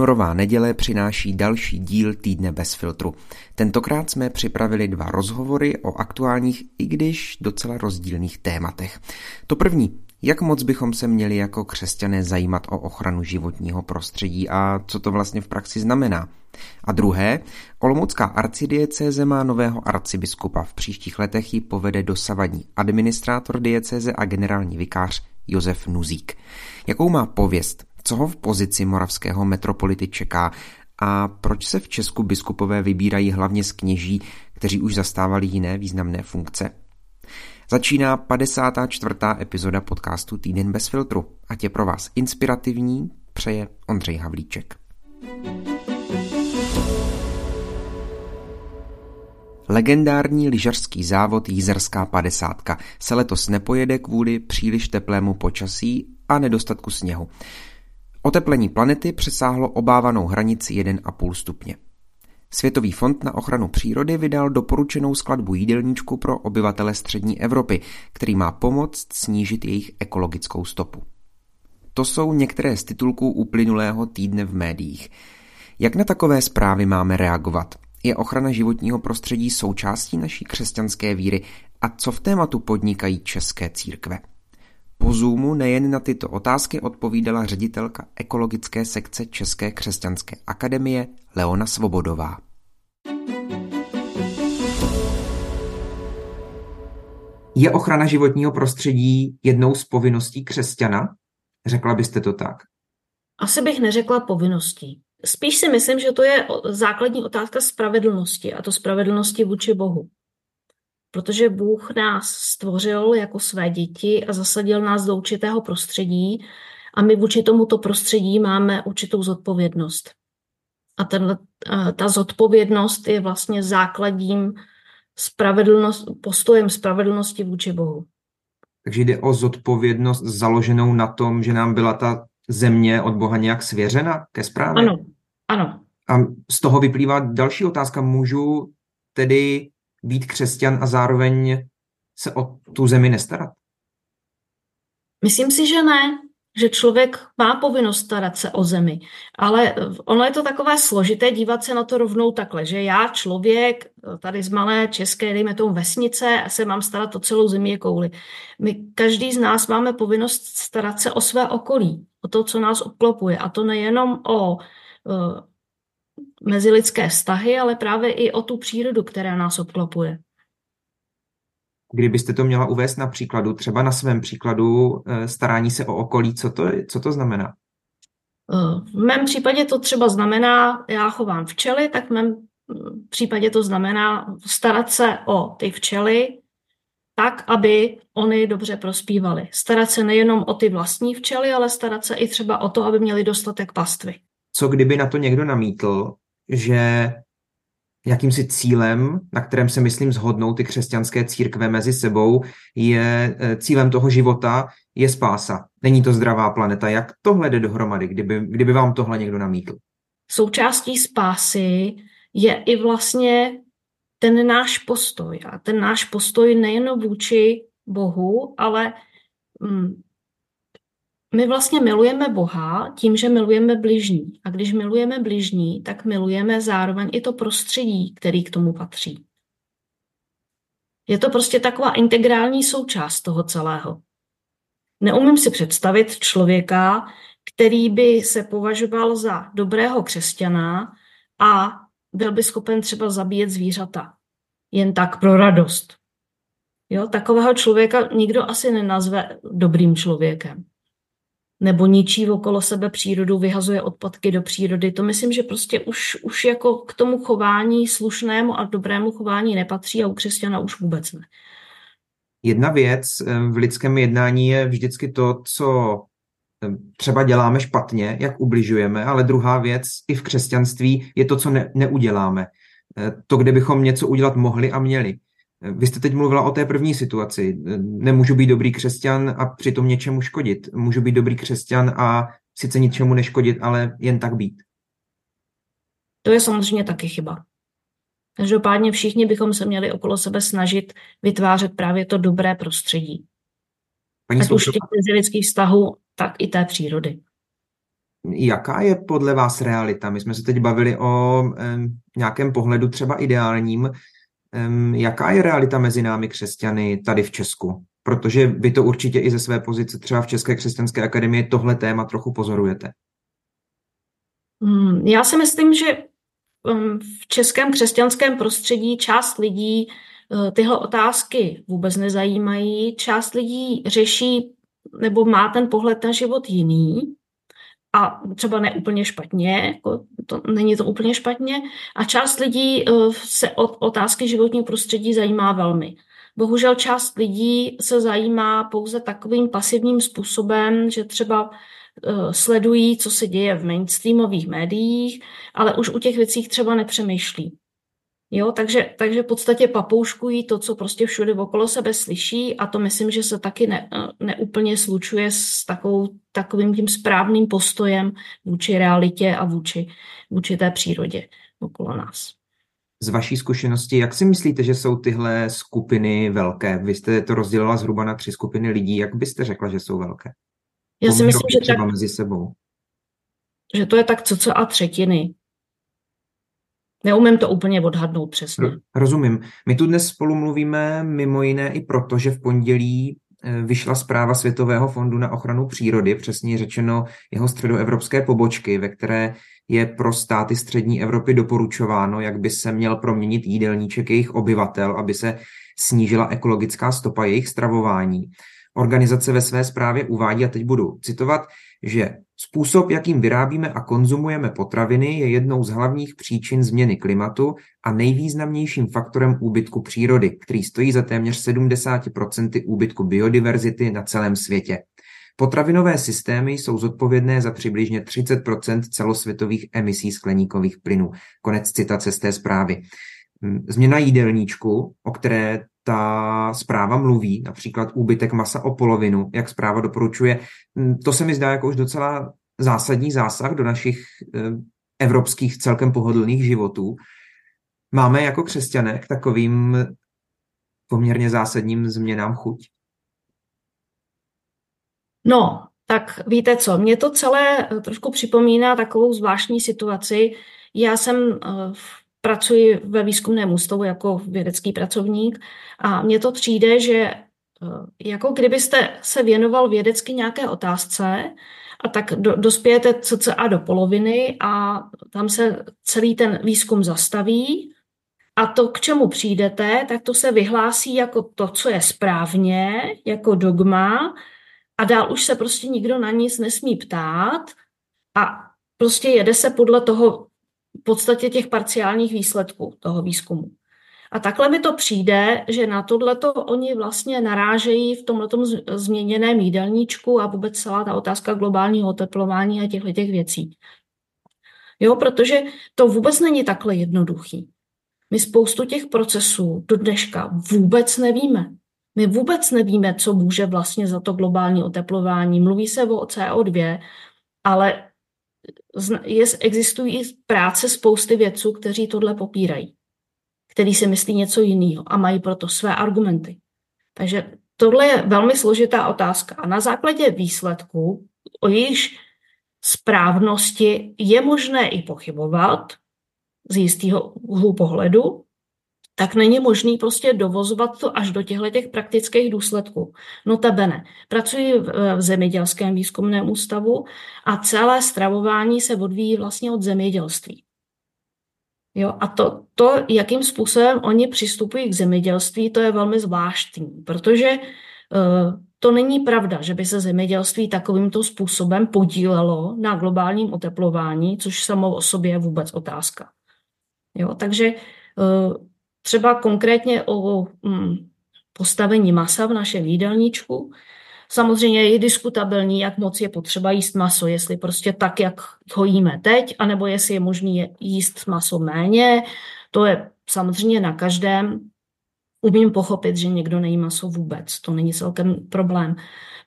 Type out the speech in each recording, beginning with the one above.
Únorová neděle přináší další díl Týdne bez filtru. Tentokrát jsme připravili dva rozhovory o aktuálních, i když docela rozdílných tématech. To první, jak moc bychom se měli jako křesťané zajímat o ochranu životního prostředí a co to vlastně v praxi znamená? A druhé, Olomoucká arcidiecéze má nového arcibiskupa. V příštích letech ji povede dosavadní administrátor diecéze a generální vikář Josef Nuzík. Jakou má pověst? Co ho v pozici moravského metropolity čeká? A proč se v Česku biskupové vybírají hlavně z kněží, kteří už zastávali jiné významné funkce? Začíná 54. epizoda podcastu Týden bez filtru. Ať je pro vás inspirativní, přeje Ondřej Havlíček. Legendární lyžařský závod Jízerská padesátka se letos nepojede kvůli příliš teplému počasí a nedostatku sněhu. Oteplení planety přesáhlo obávanou hranici 1,5 stupně. Světový fond na ochranu přírody vydal doporučenou skladbu jídelníčku pro obyvatele střední Evropy, který má pomoct snížit jejich ekologickou stopu. To jsou některé z titulků uplynulého týdne v médiích. Jak na takové zprávy máme reagovat? Je ochrana životního prostředí součástí naší křesťanské víry a co v tématu podnikají české církve? Po Zoomu nejen na tyto otázky odpovídala ředitelka ekologické sekce České křesťanské akademie Leona Svobodová. Je ochrana životního prostředí jednou z povinností křesťana? Řekla byste to tak? Asi bych neřekla povinností. Spíš si myslím, že to je základní otázka spravedlnosti a to spravedlnosti vůči Bohu protože Bůh nás stvořil jako své děti a zasadil nás do určitého prostředí a my vůči tomuto prostředí máme určitou zodpovědnost. A ten, ta zodpovědnost je vlastně základním spravedlnost, postojem spravedlnosti vůči Bohu. Takže jde o zodpovědnost založenou na tom, že nám byla ta země od Boha nějak svěřena ke správě? Ano, ano. A z toho vyplývá další otázka. Můžu tedy být křesťan a zároveň se o tu zemi nestarat? Myslím si, že ne, že člověk má povinnost starat se o zemi, ale ono je to takové složité dívat se na to rovnou takhle, že já člověk tady z malé české, dejme tomu vesnice, se mám starat o celou zemi kouli. My, každý z nás máme povinnost starat se o své okolí, o to, co nás obklopuje a to nejenom o mezilidské vztahy, ale právě i o tu přírodu, která nás obklopuje. Kdybyste to měla uvést na příkladu, třeba na svém příkladu eh, starání se o okolí, co to, co to znamená? Eh, v mém případě to třeba znamená, já chovám včely, tak v mém mm, případě to znamená starat se o ty včely tak, aby oni dobře prospívaly. Starat se nejenom o ty vlastní včely, ale starat se i třeba o to, aby měli dostatek pastvy. Co kdyby na to někdo namítl, že jakýmsi cílem, na kterém se myslím zhodnou ty křesťanské církve mezi sebou, je e, cílem toho života je spása. Není to zdravá planeta. Jak tohle jde dohromady, kdyby, kdyby vám tohle někdo namítl? Součástí spásy je i vlastně ten náš postoj. A ten náš postoj nejen vůči Bohu, ale mm, my vlastně milujeme Boha tím, že milujeme bližní. A když milujeme bližní, tak milujeme zároveň i to prostředí, který k tomu patří. Je to prostě taková integrální součást toho celého. Neumím si představit člověka, který by se považoval za dobrého křesťana a byl by schopen třeba zabíjet zvířata. Jen tak pro radost. Jo, takového člověka nikdo asi nenazve dobrým člověkem nebo ničí okolo sebe přírodu, vyhazuje odpadky do přírody. To myslím, že prostě už, už jako k tomu chování slušnému a dobrému chování nepatří a u křesťana už vůbec ne. Jedna věc eh, v lidském jednání je vždycky to, co eh, třeba děláme špatně, jak ubližujeme, ale druhá věc i v křesťanství je to, co ne, neuděláme. Eh, to, kde bychom něco udělat mohli a měli. Vy jste teď mluvila o té první situaci. Nemůžu být dobrý křesťan a přitom něčemu škodit. Můžu být dobrý křesťan a sice ničemu neškodit, ale jen tak být. To je samozřejmě taky chyba. Každopádně všichni bychom se měli okolo sebe snažit vytvářet právě to dobré prostředí. Paní Ať už těch lidských vztahů, tak i té přírody. Jaká je podle vás realita? My jsme se teď bavili o um, nějakém pohledu třeba ideálním. Jaká je realita mezi námi křesťany tady v Česku? Protože vy to určitě i ze své pozice třeba v České křesťanské akademii tohle téma trochu pozorujete. Hmm, já si myslím, že v českém křesťanském prostředí část lidí eh, tyhle otázky vůbec nezajímají, část lidí řeší nebo má ten pohled na život jiný a třeba ne úplně špatně, jako to, není to úplně špatně, a část lidí eh, se od otázky životního prostředí zajímá velmi. Bohužel část lidí se zajímá pouze takovým pasivním způsobem, že třeba uh, sledují, co se děje v mainstreamových médiích, ale už u těch věcí třeba nepřemýšlí. Jo, takže, takže v podstatě papouškují to, co prostě všude okolo sebe slyší a to myslím, že se taky ne, eh, neúplně slučuje s takovou, takovým tím správným postojem vůči realitě a vůči, vůči té přírodě okolo nás z vaší zkušenosti, jak si myslíte, že jsou tyhle skupiny velké? Vy jste to rozdělila zhruba na tři skupiny lidí. Jak byste řekla, že jsou velké? Já si myslím, že třeba tak, mezi sebou. Že to je tak co co a třetiny. Neumím to úplně odhadnout přesně. Rozumím. My tu dnes spolu mluvíme mimo jiné i proto, že v pondělí eh, vyšla zpráva Světového fondu na ochranu přírody, přesně řečeno jeho středoevropské pobočky, ve které je pro státy střední Evropy doporučováno, jak by se měl proměnit jídelníček jejich obyvatel, aby se snížila ekologická stopa jejich stravování. Organizace ve své zprávě uvádí, a teď budu citovat, že způsob, jakým vyrábíme a konzumujeme potraviny, je jednou z hlavních příčin změny klimatu a nejvýznamnějším faktorem úbytku přírody, který stojí za téměř 70% úbytku biodiverzity na celém světě. Potravinové systémy jsou zodpovědné za přibližně 30% celosvětových emisí skleníkových plynů. Konec citace z té zprávy. Změna jídelníčku, o které ta zpráva mluví, například úbytek masa o polovinu, jak zpráva doporučuje, hm, to se mi zdá jako už docela zásadní zásah do našich hm, evropských celkem pohodlných životů. Máme jako křesťané k takovým poměrně zásadním změnám chuť? No, tak víte co, mě to celé eh, trošku připomíná takovou zvláštní situaci. Já jsem uh, pracuji ve výzkumném ústavu jako vědecký pracovník a mně to přijde, že uh, jako kdybyste se věnoval vědecky nějaké otázce, a tak do, dospějete cca do poloviny a tam se celý ten výzkum zastaví a to, k čemu přijdete, tak to se vyhlásí jako to, co je správně, jako dogma a dál už se prostě nikdo na nic nesmí ptát a prostě jede se podle toho v podstatě těch parciálních výsledků toho výzkumu. A takhle mi to přijde, že na tohleto oni vlastně narážejí v tomto změněném jídelníčku a vůbec celá ta otázka globálního oteplování a těchto těch věcí. Jo, protože to vůbec není takhle jednoduchý. My spoustu těch procesů do dneška vůbec nevíme. My vůbec nevíme, co může vlastně za to globální oteplování. Mluví se o CO2, ale je, existují práce spousty vědců, kteří tohle popírají, kteří si myslí něco jiného a mají proto své argumenty. Takže tohle je velmi složitá otázka. A na základě výsledků, o jejíž správnosti je možné i pochybovat z jistého úhlu pohledu, tak není možný prostě dovozovat to až do těchto těch praktických důsledků. Notabene, pracuji v, v zemědělském výzkumném ústavu a celé stravování se odvíjí vlastně od zemědělství. Jo, a to, to, jakým způsobem oni přistupují k zemědělství, to je velmi zvláštní, protože uh, to není pravda, že by se zemědělství takovýmto způsobem podílelo na globálním oteplování, což samo o sobě je vůbec otázka. Jo, takže uh, třeba konkrétně o mm, postavení masa v našem jídelníčku. Samozřejmě je diskutabilní, jak moc je potřeba jíst maso, jestli prostě tak, jak ho jíme teď, anebo jestli je možné jíst maso méně. To je samozřejmě na každém. Umím pochopit, že někdo nejí maso vůbec. To není celkem problém.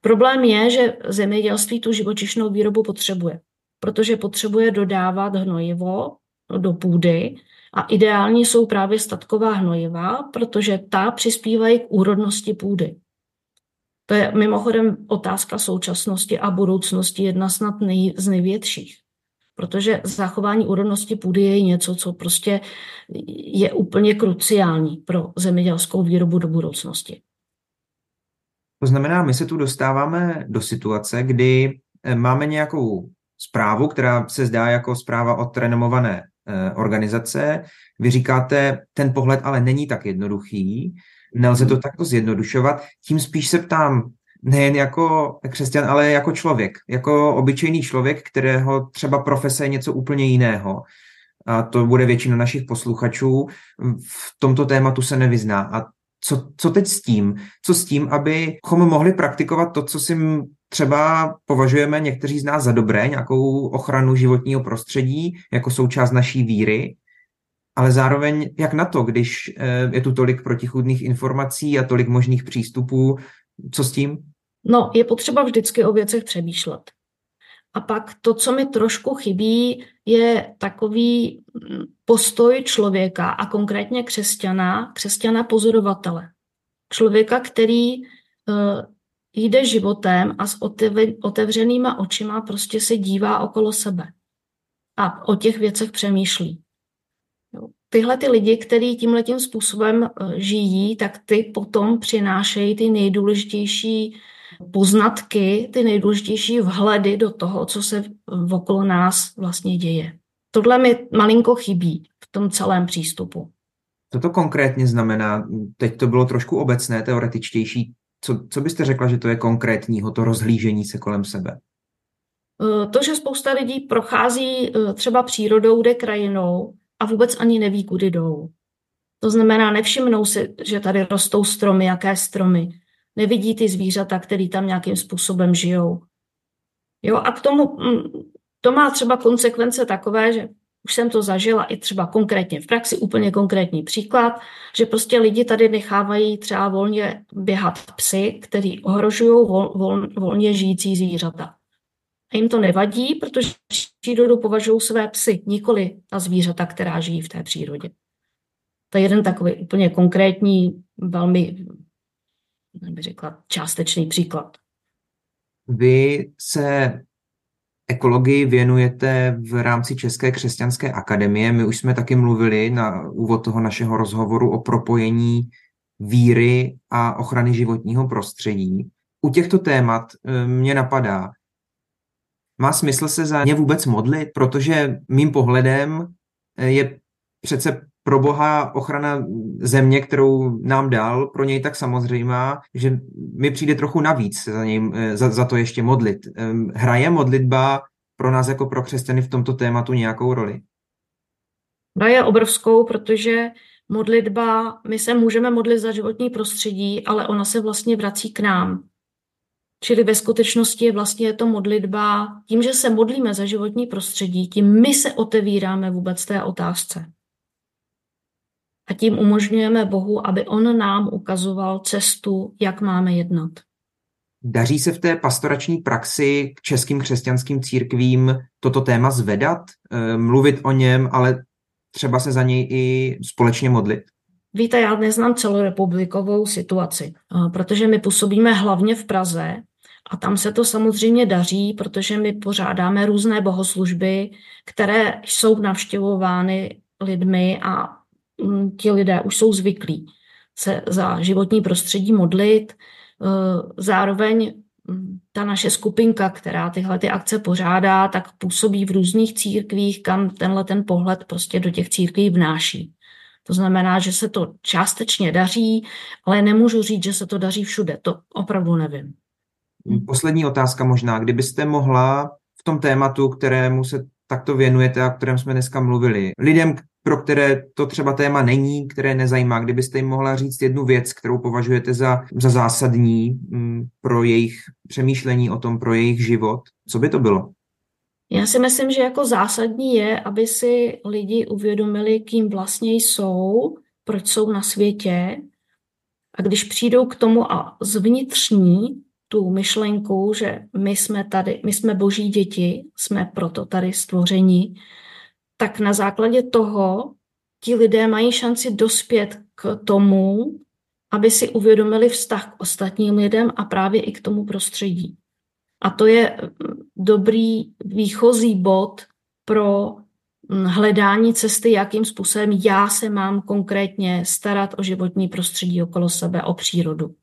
Problém je, že zemědělství tu živočišnou výrobu potřebuje, protože potřebuje dodávat hnojivo do půdy, a ideální jsou právě statková hnojiva, protože ta přispívají k úrodnosti půdy. To je mimochodem otázka současnosti a budoucnosti jedna snad nej, z největších. Protože zachování úrodnosti půdy je něco, co prostě je úplně kruciální pro zemědělskou výrobu do budoucnosti. To znamená, my se tu dostáváme do situace, kdy eh, máme nějakou zprávu, která se zdá jako zpráva od renomované organizace. Vy říkáte, ten pohled ale není tak jednoduchý, nelze to takto zjednodušovat. Tím spíš se ptám, nejen jako křesťan, ale jako člověk, jako obyčejný člověk, kterého třeba profese je něco úplně jiného. A to bude většina našich posluchačů. V tomto tématu se nevyzná. A co, co teď s tím? Co s tím, abychom mohli praktikovat to, co si třeba považujeme někteří z nás za dobré, nějakou ochranu životního prostředí jako součást naší víry, ale zároveň jak na to, když eh, je tu tolik protichudných informací a tolik možných přístupů, co s tím? No, je potřeba vždycky o věcech přemýšlet. A pak to, co mi trošku chybí, je takový mm, postoj člověka a konkrétně křesťana, křesťana pozorovatele. Člověka, který uh, jde životem a s otevřenýma očima prostě se dívá okolo sebe a o těch věcech přemýšlí. Tyhle ty lidi, kteří tímhletím způsobem eh, žijí, tak ty potom přinášejí ty nejdůležitější poznatky, ty nejdůležitější vhledy do toho, co se okolo nás vlastně děje. Tohle mi malinko chybí v tom celém přístupu. Co to konkrétně znamená? Teď to bylo trošku obecné, teoretičtější. Co, co byste řekla, že to je konkrétního, to rozhlížení se kolem sebe? Eh, to, že spousta lidí prochází eh, třeba přírodou, jde krajinou a vůbec ani neví, kudy jdou. To znamená, nevšimnou si, že tady rostou stromy, jaké stromy nevidí ty zvířata, které tam nějakým způsobem žijou. Jo, a k tomu mm, to má třeba konsekvence takové, že už jsem to zažila i třeba konkrétně v praxi, úplně konkrétní příklad, že prostě lidi tady nechávají třeba volně běhat psy, který ohrožují vol, vol, volně žijící zvířata. A jim to nevadí, protože přírodu považují své psy, nikoli ta zvířata, která žijí v té přírodě. To je jeden takový úplně konkrétní, velmi bych řekla, částečný příklad. Vy se ekologii věnujete v rámci České křesťanské akademie. My už jsme taky mluvili na úvod toho našeho rozhovoru o propojení víry a ochrany životního prostředí. U těchto témat eh, mě napadá, má smysl se za ně vůbec modlit, protože mým pohledem eh, je přece pro Boha ochrana země, kterou nám dal, pro něj tak samozřejmá, že mi přijde trochu navíc za, něj, eh, za, za to ještě modlit. Hraje modlitba pro nás jako pro křesťany v tomto tématu nějakou roli? Hraje obrovskou, protože modlitba, my se můžeme modlit za životní prostředí, ale ona se vlastně vrací k nám. Čili ve skutečnosti je vlastně to modlitba, tím, že se modlíme za životní prostředí, tím my se otevíráme vůbec té otázce a tím umožňujeme Bohu, aby On nám ukazoval cestu, jak máme jednat. Daří se v té pastorační praxi k českým křesťanským církvím toto téma zvedat, eh, mluvit o něm, ale třeba se za něj i společně modlit? Víte, já neznám celorepublikovou situaci, eh, protože my působíme hlavně v Praze a tam se to samozřejmě daří, protože my pořádáme různé bohoslužby, které jsou navštěvovány lidmi a ti lidé už jsou zvyklí se za životní prostředí modlit. Eh, zároveň mm, ta naše skupinka, která tyhle ty akce pořádá, tak působí v různých církvích, kam tenhle ten pohled prostě do těch církví vnáší. To znamená, že se to částečně daří, ale nemůžu říct, že se to daří všude. To opravdu nevím. Poslední otázka možná. Kdybyste mohla v tom tématu, kterému se takto věnujete a o kterém jsme dneska mluvili, lidem, pro které to třeba téma není, které nezajímá, kdybyste jim mohla říct jednu věc, kterou považujete za, za zásadní m, mm, pro jejich přemýšlení o tom, pro jejich život, co by to bylo? Já si myslím, že jako zásadní je, aby si lidi uvědomili, kým vlastně jsou, proč jsou na světě. A když přijdou k tomu a zvnitřní tu myšlenku, že my jsme tady, my jsme boží děti, jsme proto tady stvoření, tak na základě toho ti lidé mají šanci dospět k tomu, aby si uvědomili vztah k ostatním lidem a právě i k tomu prostředí. A to je mm, dobrý výchozí bod pro mm, hledání cesty, jakým způsobem já se mám konkrétně starat o životní prostředí okolo sebe, o přírodu.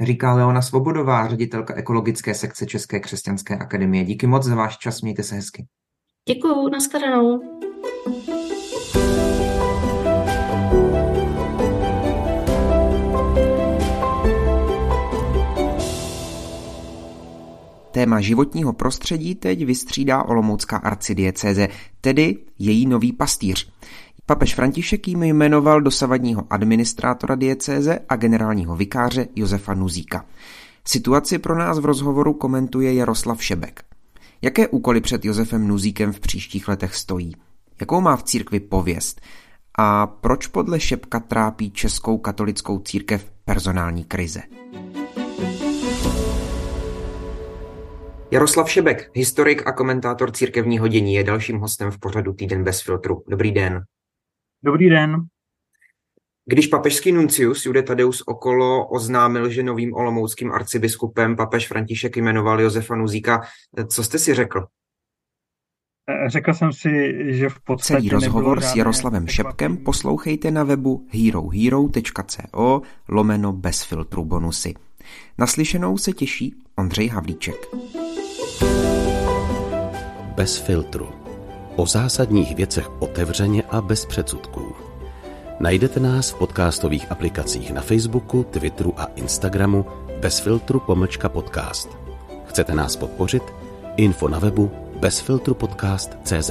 Říká Leona Svobodová, ředitelka ekologické sekce České křesťanské akademie. Díky moc za váš čas, mějte se hezky. Děkuju, nashledanou. Téma životního prostředí teď vystřídá Olomoucká arcidiecéze, tedy její nový pastýř. Papež František jim jmenoval dosavadního administrátora diecéze a generálního vikáře Josefa Nuzíka. Situaci pro nás v rozhovoru komentuje Jaroslav Šebek. Jaké úkoly před Josefem Nuzíkem v příštích letech stojí? Jakou má v církvi pověst? A proč podle Šebka trápí českou katolickou církev personální krize? Jaroslav Šebek, historik a komentátor církevního dění, je dalším hostem v pořadu Týden bez filtru. Dobrý den. Dobrý den. Když papežský nuncius Jude Tadeus okolo oznámil, že novým olomouckým arcibiskupem papež František jmenoval Josefa Nuzíka, co jste si řekl? Řekl jsem si, že v podstatě Celý rozhovor s Jaroslavem Šepkem poslouchejte na webu herohero.co lomeno bez filtru bonusy. Naslyšenou se těší Ondřej Havlíček. Bez filtru. O zásadních věcech otevřeně a bez předsudků. Najdete nás v podcastových aplikacích na Facebooku, Twitteru a Instagramu bez filtru pomlčka podcast. Chcete nás podpořit? Info na webu bezfiltrupodcast.cz